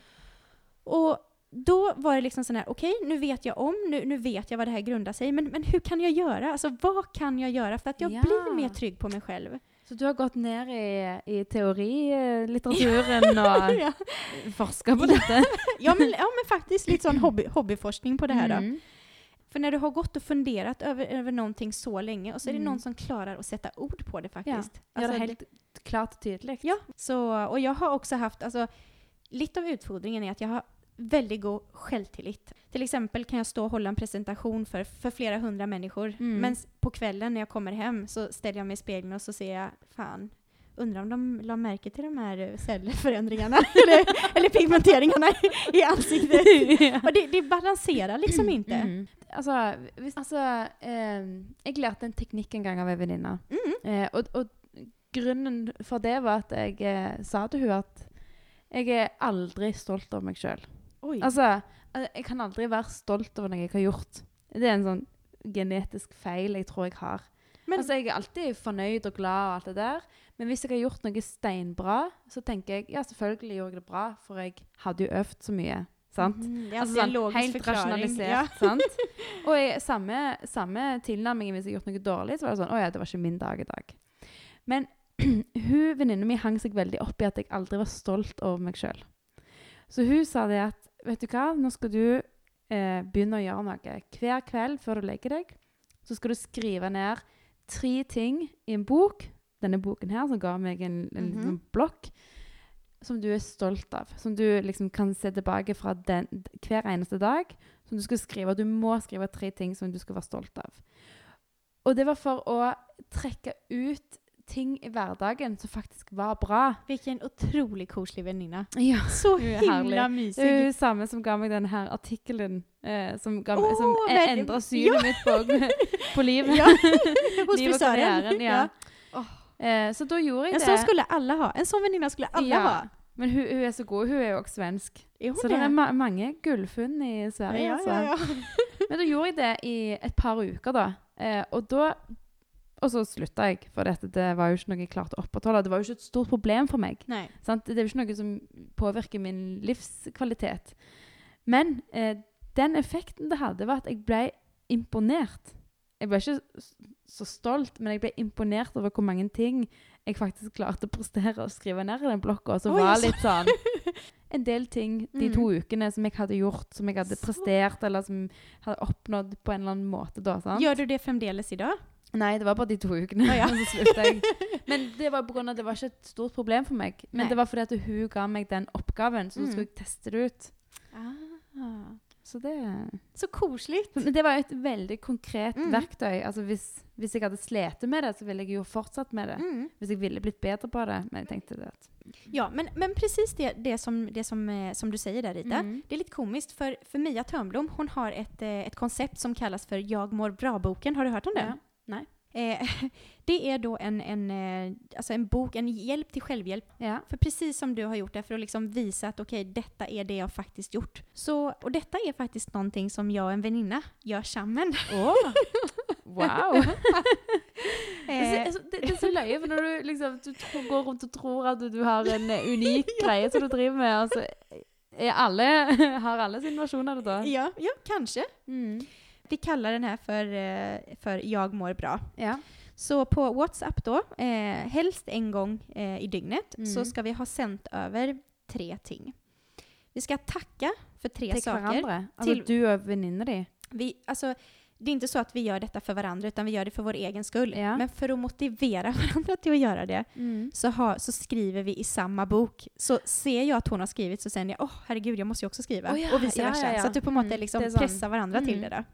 S1: Och då var det liksom sån här, okej, nu vet jag om, nu, nu vet jag vad det här grundar sig, men, men hur kan jag göra? Alltså vad kan jag göra för att jag
S2: Ja.
S1: blir mer trygg på mig själv?
S2: Så du har gått ned i, i teorilitteraturen og
S1: ja.
S2: forska på dette?
S1: Ja, men, ja, men faktiskt lite sån hobby, hobbyforskning på det här då.
S2: Mm.
S1: För när du har gått och funderat över, över någonting så länge och så är det
S2: Mm.
S1: någon som klarar att sätta ord på det faktiskt.
S2: Gjør det helt klart og tydelig.
S1: Ja, så, och jag har också haft, alltså, lite av utfordringen är att jag har väldigt god självtillit. Till exempel kan jag stå och hålla en presentation för, för flera hundra människor.
S2: Mm.
S1: Men på kvällen när jag kommer hem så ställer jag mig i spegeln och så ser jag, fan, undrar om de la märke till de här eh, cellförändringarna eller, eller pigmenteringarna i, ansiktet. Och det, det balanserer liksom ikke.
S2: Mm. Altså, hvis, altså eh, jeg lærte en teknikk en gang av ei venninne.
S1: Mm.
S2: Eh, og, og grunnen for det var at jeg eh, sa til hun at jeg er aldri stolt av meg sjøl.
S1: Oj.
S2: Altså, jeg kan aldri være stolt over noe jeg har gjort. Det er en sånn genetisk feil jeg tror jeg har.
S1: Men-
S2: altså, jeg er alltid fornøyd og glad og alt det der. Men hvis jeg har gjort noe steinbra, så tenker jeg ja, selvfølgelig gjorde jeg det bra, for jeg hadde jo øvd så mye. Sant?
S1: Ja, det är
S2: Altså sånn, helt
S1: förklaring.
S2: rasjonalisert,
S1: Ja.
S2: sant? Og jeg, samme, samme tilnærming hvis jeg har gjort noe dårlig, så var det sånn Å ja, det var ikke min dag i dag. Men hun venninnen min hang seg veldig opp i at jeg aldri var stolt over meg sjøl. Så hun sa det at Vet du hva, nå skal du eh, begynne å gjøre noe. Hver kveld før du legger deg, så skal du skrive ned tre ting i en bok. Denne boken her, som ga meg en, en
S1: Mhm.
S2: liten blokk som du er stolt av. Som du liksom kan se tilbake fra den, hver eneste dag. Som du skal skrive. Du må skrive tre ting som du skal være stolt av. Og det var for å trekke ut ting i hverdagen som faktisk var bra.
S1: Vilken utrolig koselig venninne.
S2: Ja.
S1: Så
S2: Hun
S1: himla mysig.
S2: Det er jo samme som ga meg denne her artikkelen. Eh, som ga meg, som e- endra synet mitt på, på livet.
S1: Ja, hos
S2: Liv karrieren, ja.
S1: Oh.
S2: Eh, så da gjorde jeg
S1: En
S2: det.
S1: sån skulle alle ha. En sånn venninne skulle alle
S2: Ja.
S1: ha.
S2: Men hun, hun er så god. Hun er jo også svensk.
S1: Jo,
S2: Så det er ma mange gullfunn i Sverige.
S1: ja,
S2: altså.
S1: ja, ja.
S2: Men da gjorde jeg det i et par uker, da. Eh, og da Og så slutta jeg, for dette, det var jo ikke noe jeg klarte å opprettholde. Det var jo ikke et stort problem for meg. Sant? Det er jo ikke noe som påvirker min livskvalitet. Men eh, den effekten det hadde, var at jeg ble imponert. Jeg ble ikke så stolt, men jeg ble imponert over hvor mange ting jeg faktisk klarte å prestere og skrive ned i den blokka. Så var
S1: så-
S2: litt sånn En del ting de
S1: Mm.
S2: to ukene som jeg hadde gjort, som jeg hadde prestert, eller som hadde oppnådd på en eller annen måte. da, sant?
S1: Gjør du det fremdeles i idag?
S2: Nei, det var bare de to ukene.
S1: Ah, ja.
S2: så slutta jeg. Men det var på grunn av at det var ikke et stort problem for meg. Men
S1: Nei.
S2: det var fordi at hun ga meg den oppgaven, så
S1: Mm.
S2: skulle jeg teste det ut.
S1: Ah.
S2: Så det
S1: Så koselig.
S2: Men det var et veldig konkret
S1: Mm.
S2: verktøy. Altså hvis, hvis jeg hadde slitt med det, så ville jeg jo fortsatt med det.
S1: Mm.
S2: Hvis jeg ville blitt bedre på det. Men jeg tenkte det at
S1: Ja, men, men precis det, det, som, det som, eh, som du sier der, Rita.
S2: Mm.
S1: Det er litt komisk, for, for Mia Törnblom, hon har et konsept ett som kalles for Jag mår bra-boken. Har du hørt om det?
S2: Ja. Nej.
S1: Eh, det är då en, en, eh, alltså en bok, en hjälp till självhjälp.
S2: Ja.
S1: För precis som du har gjort det, för att liksom visa att okej, detta är det jag faktiskt gjort. Så, och detta är faktiskt någonting som jag och en väninna gör sammen.
S2: Oh. Wow! Det,
S1: Eh,
S2: så- det, det er så løye, for når du liksom du tror, går rundt og tror at du, du har en eh, unik greie som du driver med, og så er alle, har alle sin versjon av det da.
S1: ja, ja, kanske.
S2: Mm.
S1: Vi kallar den här för, eh, för Jag mår bra.
S2: Ja.
S1: Så på WhatsApp då, eh, helst en gång eh, i dygnet,
S2: Mm.
S1: så ska vi ha sänt över tre ting. Vi ska tacka för tre
S2: Til
S1: saker.
S2: hverandre. Altså
S1: Til-
S2: du di.
S1: Vi, alltså, det är inte så att vi gör detta för varandra, utan vi gör det för vår egen skull.
S2: Ja.
S1: Men för att motivera varandra till att göra det, så, ha, så skriver vi i samma bok. Så ser jag att hon har skrivit så säger jag, åh herregud, jag måste ju också skriva.
S2: Oh, ja,
S1: och vice versa.
S2: ja.
S1: Så att du på en måte
S2: Mm,
S1: liksom
S2: det sånn.
S1: pressar varandra till
S2: Mm.
S1: det. Då.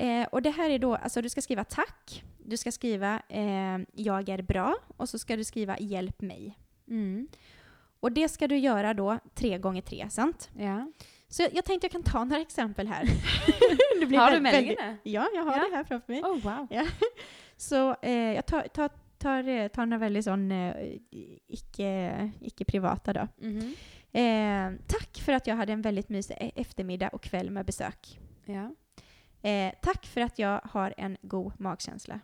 S1: Eh, och det här är då, alltså du ska skriva tack, du ska skriva eh, jag är bra och så ska du skriva hjälp mig.
S2: Mm.
S1: Och det ska du göra då tre gånger tre, sant?
S2: Ja.
S1: Så jag, jag tänkte jag kan ta några exempel här.
S2: Har du meldingene?
S1: Ja, jag har
S2: Ja.
S1: det här framför mig.
S2: Oh, wow.
S1: Så eh, jag tar, tar, tar, eh, tar några väldigt sån eh, privata då.
S2: Mhm.
S1: Eh, tack för att jag hade en väldigt mysig e- eftermiddag och kväll med besök.
S2: Ja.
S1: Eh, tack för att jag har en god magkänsla.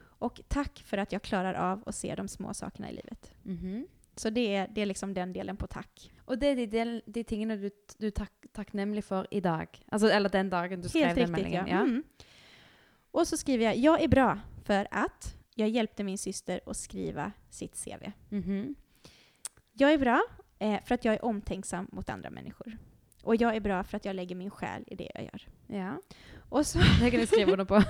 S1: Och tack för att jag klarar av att se de små sakerna i livet.
S2: Mhm.
S1: Så det är, det är liksom den delen på tack.
S2: Og det er de, del, de tingene du, du er tak, takknemlig for i dag. Altså, eller den dagen du skrev
S1: Helt
S2: den
S1: riktigt ja.
S2: meldingen. Ja.
S1: Mm. Och så skriver jag, jag är bra för att jag hjälpte min syster att skriva sitt CV.
S2: Mhm.
S1: Jag är bra eh, för att jag är omtänksam mot andra människor. Och jag är bra för att jag lägger min själ i det jag gör.
S2: ja.
S1: Och så,
S2: Det kan jeg skrive under på.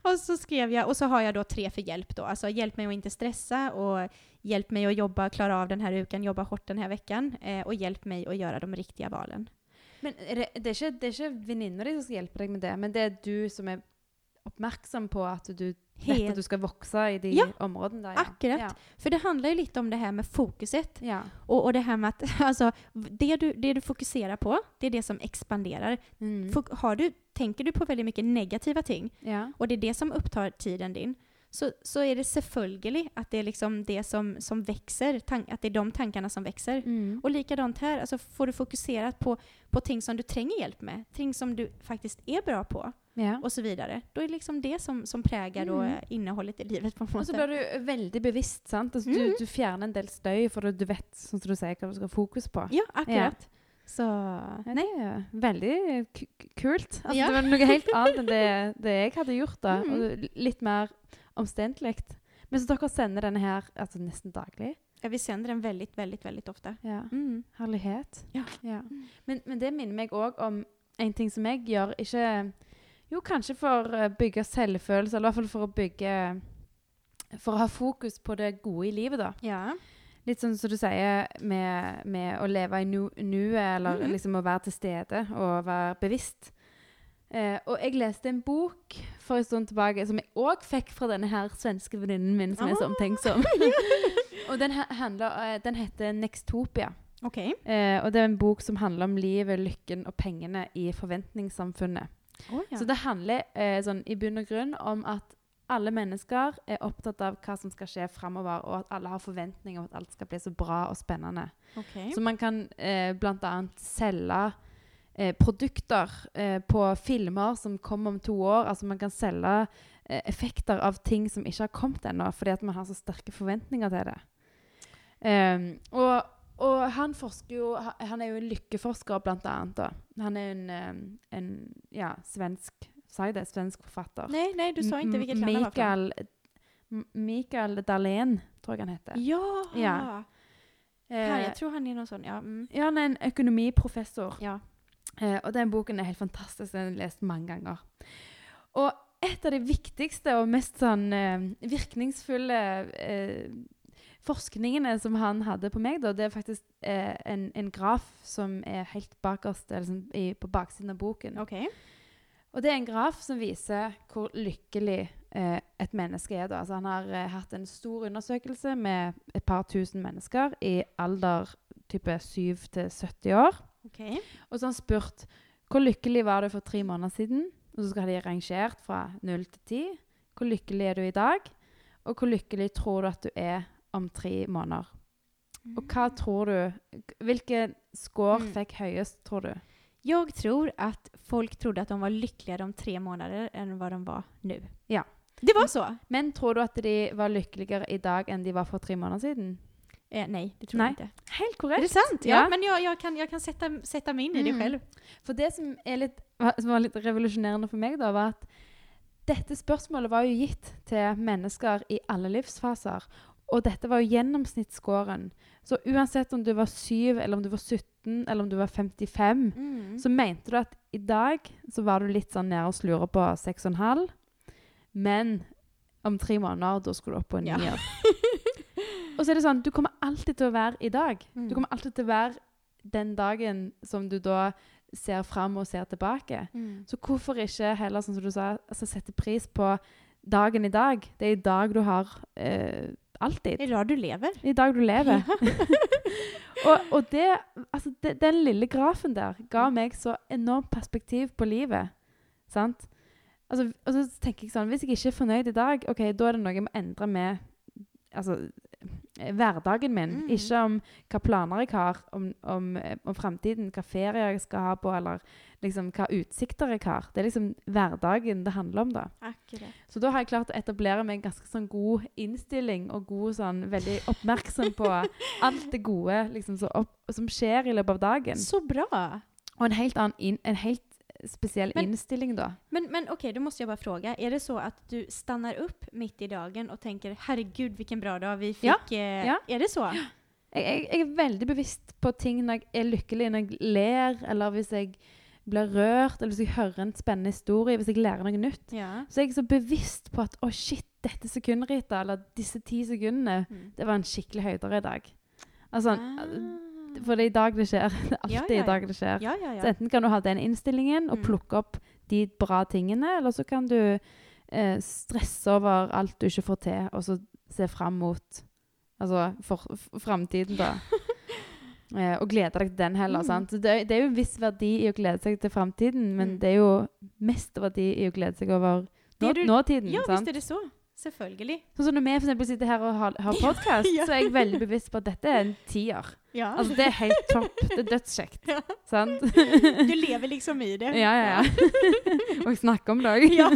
S1: och så skrev jag, och så har jag då tre för hjälp då. Alltså hjälp mig att inte stressa och hjälp mig att jobba, klara av den här uken, jobba hårt den här veckan. Eh, och hjälp mig att göra de riktiga valen.
S2: Men det, det, er ikke, det er ikke venninna di som skal hjelpe deg med det, men det er du som er oppmerksom på at du vet at du skal vokse i de
S1: Ja,
S2: områdene der.
S1: akkurat. For det handler jo litt om det her med fokuset.
S2: Ja. Og,
S1: Och, och det her med at altså, det, du, det du fokuserer på, det er det som ekspanderer.
S2: Mm.
S1: Har du, tenker du på veldig mye negative ting,
S2: ja.
S1: och det er det som opptar tiden din, så, så er det selvfølgelig at det er liksom det som, som växer, at det er de tankene som vokser.
S2: Mm.
S1: Og likadant her, altså får du fokusert på, på ting som du trenger hjelp med, ting som du faktisk er bra på
S2: ja.
S1: och så vidare. Då är det liksom det som, som prägar då
S2: Mm.
S1: eh, innehållet i livet på en
S2: Og så blir du veldig bevisst. sant? Altså, du,
S1: Mm.
S2: du fjerner en del støy, for du, du vet sånn som du sier, hva du skal ha fokus på.
S1: Ja, akkurat.
S2: Ja,
S1: Så
S2: det er veldig ku- ku- kult. Altså,
S1: Ja.
S2: Det var noe helt annet enn det, det jeg hadde gjort. da.
S1: Mm.
S2: Og litt mer omstendelig. Men så dere sender denne her altså, nesten daglig?
S1: Ja, vi sender den veldig, veldig veldig ofte.
S2: Ja.
S1: Mm.
S2: Herlighet.
S1: Ja.
S2: Men, men det minner meg òg om en ting som jeg gjør. Ikke Jo, kanskje for å bygge selvfølelse, eller i hvert fall for å bygge For å ha fokus på det gode i livet, da.
S1: Ja.
S2: Litt sånn som du sier med, med å leve i nu- nuet, eller
S1: -hmm.
S2: liksom å være til stede og være bevisst. Eh, og jeg leste en bok for en stund tilbake som jeg òg fikk fra denne her svenske venninnen min, som er så
S1: Ah.
S2: omtenksom. og den, handler, eh, den heter Nextopia.
S1: Okay.
S2: Eh, og det er en bok som handler om livet, lykken og pengene i forventningssamfunnet.
S1: Oh, ja.
S2: Så det handler eh, sånn, i bunn og grunn om at alle mennesker er opptatt av hva som skal skje framover, og at alle har forventninger om at alt skal bli så bra og spennende.
S1: Okay.
S2: Så man kan eh, bl.a. selge eh, produkter eh, på filmer som kommer om to år. Altså man kan selge eh, effekter av ting som ikke har kommet ennå, fordi at man har så sterke forventninger til det. Ehm, og, og han forsker jo Han er jo en lykkeforsker, blant annet. Da. Han er en, en ja, svensk Sa jeg det? Svensk forfatter.
S1: Nei, nei, du sa ikke hvilket land han var fra.
S2: Mikael, Dahlén, tror jeg han heter.
S1: Ja!
S2: Ja. Her,
S1: jeg tror han er noe sånn, ja. Mm.
S2: ja, han er en økonomiprofessor.
S1: Ja.
S2: Eh, og den boken er helt fantastisk. Den har jeg lest mange ganger. Og et av de viktigste og mest sånn eh, virkningsfulle eh, forskningene som han hadde på meg, da, det er faktisk eh, en, en graf som er helt bakerst eller sånn, i, på baksiden av boken.
S1: Okay.
S2: Og det er en graf som viser hvor lykkelig eh, et menneske er. Da. Altså, han har eh, hatt en stor undersøkelse med et par tusen mennesker i alder type 7 til 70 år.
S1: Okay.
S2: Og så har han spurt hvor lykkelig var du for tre måneder siden. Og så skal de rangert fra 0 til 10. Hvor lykkelig er du i dag? Og hvor lykkelig tror du at du er om tre måneder? Og hva tror du Hvilken score
S1: Mm.
S2: fikk høyest, tror du?
S1: Jeg tror at folk trodde at de var lykkeligere om tre måneder enn hva de var nå.
S2: Ja.
S1: Det var så?
S2: Men tror du at de var lykkeligere i dag enn de var for tre måneder siden?
S1: Eh, nei, det tror
S2: nei.
S1: jeg ikke.
S2: Helt
S1: korrekt.
S2: korrekt.
S1: det sant? Ja,
S2: Ja.
S1: men jeg, jeg, kan, jag kan sette, sätta mig in i det
S2: Mm.
S1: selv.
S2: For det som, er litt, som var litt revolusjonerende for meg, da, var at dette spørsmålet var jo gitt til mennesker i alle livsfaser. Og dette var jo gjennomsnittsscoren. Så uansett om du var 7, eller om du var 17, eller om du var 55,
S1: Mm.
S2: så mente du at i dag så var du litt sånn nede og slure på 6,5. Men om tre måneder, da skulle du opp på en
S1: Ja.
S2: nier. og så er det sånn, du kommer alltid til å være i dag.
S1: Mm.
S2: Du kommer alltid til å være den dagen som du da ser fram og ser tilbake.
S1: Mm.
S2: Så hvorfor ikke heller, sånn som du sa, altså sette pris på dagen i dag? Det er i dag du har eh, alltid.
S1: I dag du lever.
S2: I dag du lever. og og det, altså det, den lille grafen der ga meg så enormt perspektiv på livet. Sant? Altså, og så tenker jeg sånn, Hvis jeg ikke er fornøyd i dag, ok, da er det noe jeg må endre med altså, hverdagen min.
S1: Mm.
S2: Ikke om hva planer jeg har om, om, eh, om framtiden, hva ferie jeg skal ha på, eller liksom hva utsikter jeg har. Det er liksom hverdagen det handler om, da.
S1: Akkurat.
S2: Så da har jeg klart å etablere meg en ganske sånn god innstilling og god sånn, veldig oppmerksom på alt det gode liksom, så opp, som skjer i løpet av dagen.
S1: Så bra.
S2: Og en helt, annen inn, en helt spesiell
S1: Men-
S2: innstilling, da.
S1: Men, men okej, då måste jag bara fråga. Är det så att du stannar upp mitt i dagen och tänker herregud vilken bra dag vi
S2: Ja.
S1: Eh,
S2: ja.
S1: Är det så?
S2: Jeg, jeg, jeg er veldig bevisst på ting når jeg er lykkelig, når jeg ler, eller hvis jeg blir rørt, eller hvis jeg hører en spennende historie, hvis jeg lærer noe nytt.
S1: Ja.
S2: Så jeg er så bevisst på at å shit, dette sekundritet, eller disse ti sekundene,
S1: Mm.
S2: det var en skikkelig høydere i dag. Altså,
S1: Ah.
S2: For det er i dag det skjer. Det er alltid i dag det skjer. Så enten kan du ha den innstillingen og
S1: Mm.
S2: plukke opp de bra tingene, eller så kan du eh, stresse over alt du ikke får til, og så se fram mot altså, framtiden, da. eh, og glede deg til den heller.
S1: Mm.
S2: sant? Det, det er jo en viss verdi i å glede seg til framtiden, men
S1: Mm.
S2: det er jo mest verdi i å glede seg over nå,
S1: du-
S2: nåtiden.
S1: Ja,
S2: sant?
S1: visst er det så. Selvfølgelig.
S2: Sånn som når vi for eksempel sitter her og har, har podkast,
S1: Ja.
S2: så er jeg veldig bevisst på at dette er en tier.
S1: Ja.
S2: Altså, det er helt topp. Det er dødskjekt.
S1: Ja.
S2: Sant?
S1: Du lever liksom i det.
S2: Ja, ja, ja. og jeg snakker om det òg.
S1: Ja.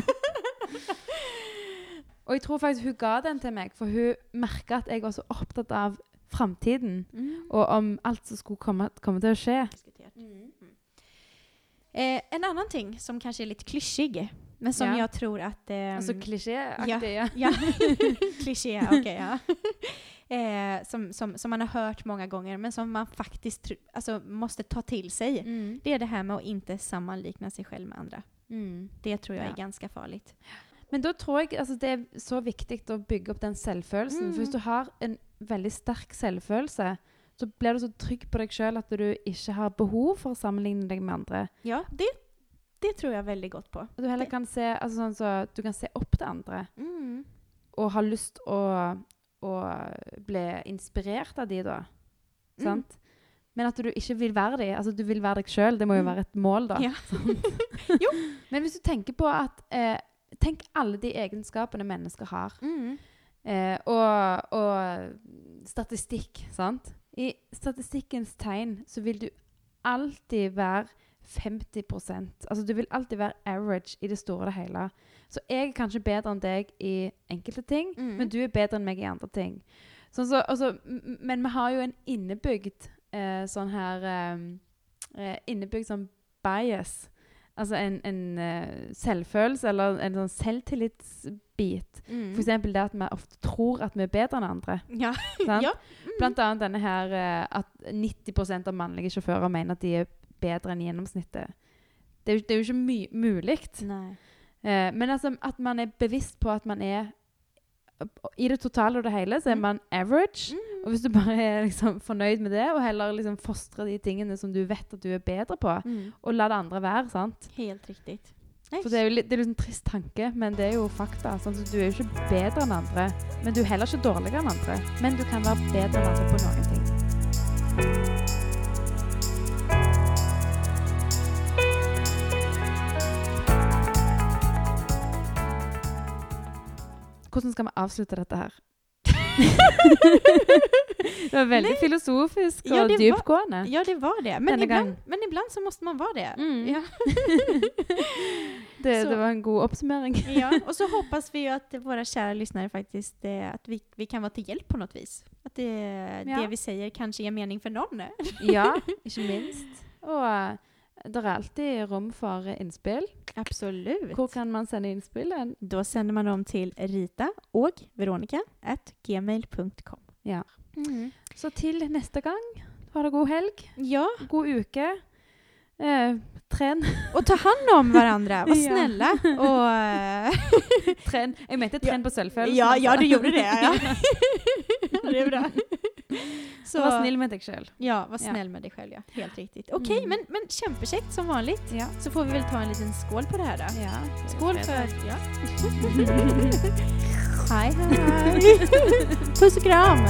S2: og jeg tror faktisk hun ga den til meg, for hun merka at jeg var så opptatt av framtiden.
S1: Mm.
S2: Og om alt som skulle komme, komme til å skje.
S1: Mm. Eh, en annen ting som kanskje er litt klyschig, men som
S2: Ja.
S1: jag tror att... ehm,
S2: Altså klisjéaktig. Ja.
S1: ja, kliché, okej, ja. eh, som, som, som man har hört många gånger, men som man faktiskt alltså, måste ta till sig.
S2: Mm.
S1: Det är det här med att inte sammanlikna sig själv med andra.
S2: Mm.
S1: Det tror jag
S2: Ja.
S1: är ganska farligt.
S2: Men da tror jeg altså, det er så viktig å bygge opp den selvfølelsen.
S1: Mm.
S2: For hvis du har en veldig sterk selvfølelse, så blir du så trygg på deg sjøl at du ikke har behov for å sammenligne deg med andre.
S1: Ja, det, det tror jeg veldig godt på.
S2: At du heller kan se, altså sånn så, du kan se opp til andre
S1: Mm.
S2: og ha lyst å, å bli inspirert av de da.
S1: Mm.
S2: Sant? Men at du ikke vil være de. Altså du vil være deg sjøl. Det må jo
S1: Mm.
S2: være et mål, da.
S1: Ja. Jo.
S2: Men hvis du tenker på at eh, Tenk alle de egenskapene mennesker har.
S1: Mm.
S2: Eh, og, og statistikk, sant? I statistikkens tegn så vil du alltid være 50% Altså du vil alltid være average i det store og det hele. Så jeg er kanskje bedre enn deg i enkelte ting,
S1: Mm.
S2: men du er bedre enn meg i andre ting. Sånn så, altså, men vi har jo en innebygd eh, sånn her eh, eh, Innebygd sånn bias. Altså en, en uh, selvfølelse eller en sånn selvtillitsbit.
S1: Mm.
S2: Eksempel det at vi ofte tror at vi er bedre enn andre.
S1: Ja. Ja. Mm.
S2: Blant annet denne her uh, at 90% av mannlige sjåfører mener at de er bedre enn gjennomsnittet. Det er jo, det er jo ikke mulig.
S1: Nej.
S2: Eh, men altså at man er bevisst på at man er I det totale og det hele så er
S1: Mm.
S2: man average.
S1: Mm.
S2: Og hvis du bare er liksom fornøyd med det, og heller liksom fostre de tingene som du vet at du er bedre på,
S1: Mm.
S2: og la det andre være, sant.
S1: Helt riktig.
S2: For det er jo litt, det er liksom en trist tanke, men det er jo fakta. Sånn, Så du er jo ikke bedre enn andre, men du er heller ikke dårligere enn andre. Men du kan være bedre enn andre på noen ting. Hvordan skal vi avslutte dette her? det var veldig
S1: Nei.
S2: filosofisk og
S1: Ja,
S2: dyptgående.
S1: Ja, det var det. Men
S2: iblant,
S1: ibland, men iblant, så måste man vara det.
S2: Mm.
S1: Ja.
S2: Det, det var en god oppsummering.
S1: ja. Och så hoppas vi ju att våra kära lyssnare faktiskt, eh, att vi, vi kan vara till hjälp på något vis. Att det,
S2: Ja.
S1: det vi säger kanske ger mening för någon.
S2: Ja, ikke minst. Og eh, det er alltid rom for innspill.
S1: Absolutt.
S2: Hvor kan man sende innspill?
S1: Da sender man dem til Rita og Veronica at gmail.com.
S2: Ja. Så til neste gang, ha det god helg,
S1: Ja,
S2: god uke. Eh, tren.
S1: Og ta hand om hverandre. Vær snille.
S2: Ja.
S1: Og Och, eh,
S2: tren. Jeg mente tren på selvfølelsen.
S1: ja,
S2: altså.
S1: ja, du gjorde det. Ja. det er bra.
S2: Så vær snill med deg sjøl.
S1: Ja, var
S2: Ja.
S1: med deg sjøl. Ja. Helt riktig. Okej,
S2: Mm.
S1: men, men kjempekjekt som vanlig.
S2: Ja.
S1: Så får vi väl ta en liten skål på det her, da.
S2: ja.
S1: Skål for Ja. hej, hei. Puss og kram.